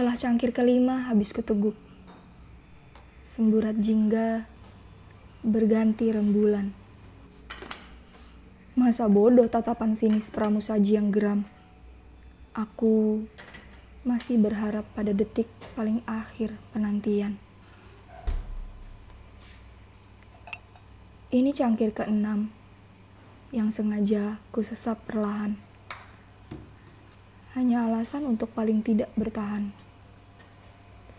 Setelah cangkir kelima habis kuteguk. Semburat jingga berganti rembulan. Masa bodoh tatapan sinis pramusaji yang geram. Aku masih berharap pada detik paling akhir penantian. Ini cangkir keenam yang sengaja ku sesap perlahan. Hanya alasan untuk paling tidak bertahan.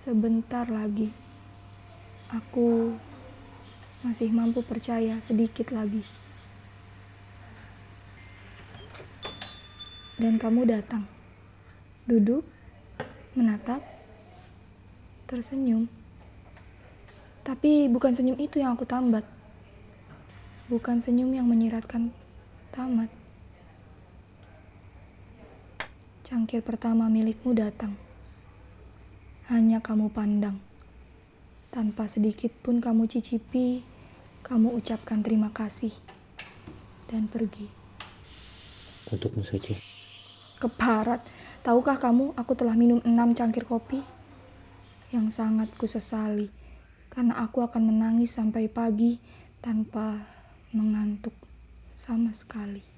Sebentar lagi, aku masih mampu percaya sedikit lagi. Dan kamu datang, duduk, menatap, tersenyum. Tapi bukan senyum itu yang aku tambat bukan senyum yang menyiratkan tamat. Cangkir pertama milikmu datang. Hanya kamu pandang. Tanpa sedikit pun kamu cicipi, kamu ucapkan terima kasih. Dan pergi. Untukmu saja. Keparat, tahukah kamu aku telah minum enam cangkir kopi? Yang sangat kusesali, karena aku akan menangis sampai pagi tanpa mengantuk sama sekali.